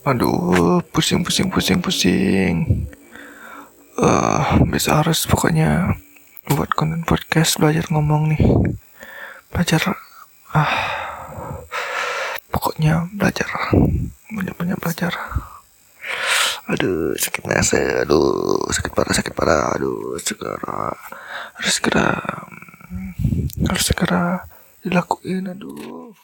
Aduh, pusing, pusing, pusing, pusing. Ah, uh, bisa harus pokoknya buat konten podcast belajar ngomong nih. Belajar, ah, pokoknya belajar, banyak-banyak belajar. Aduh, sakit nase, aduh, sakit parah, sakit parah, aduh, segera, harus segera, harus segera dilakuin, aduh.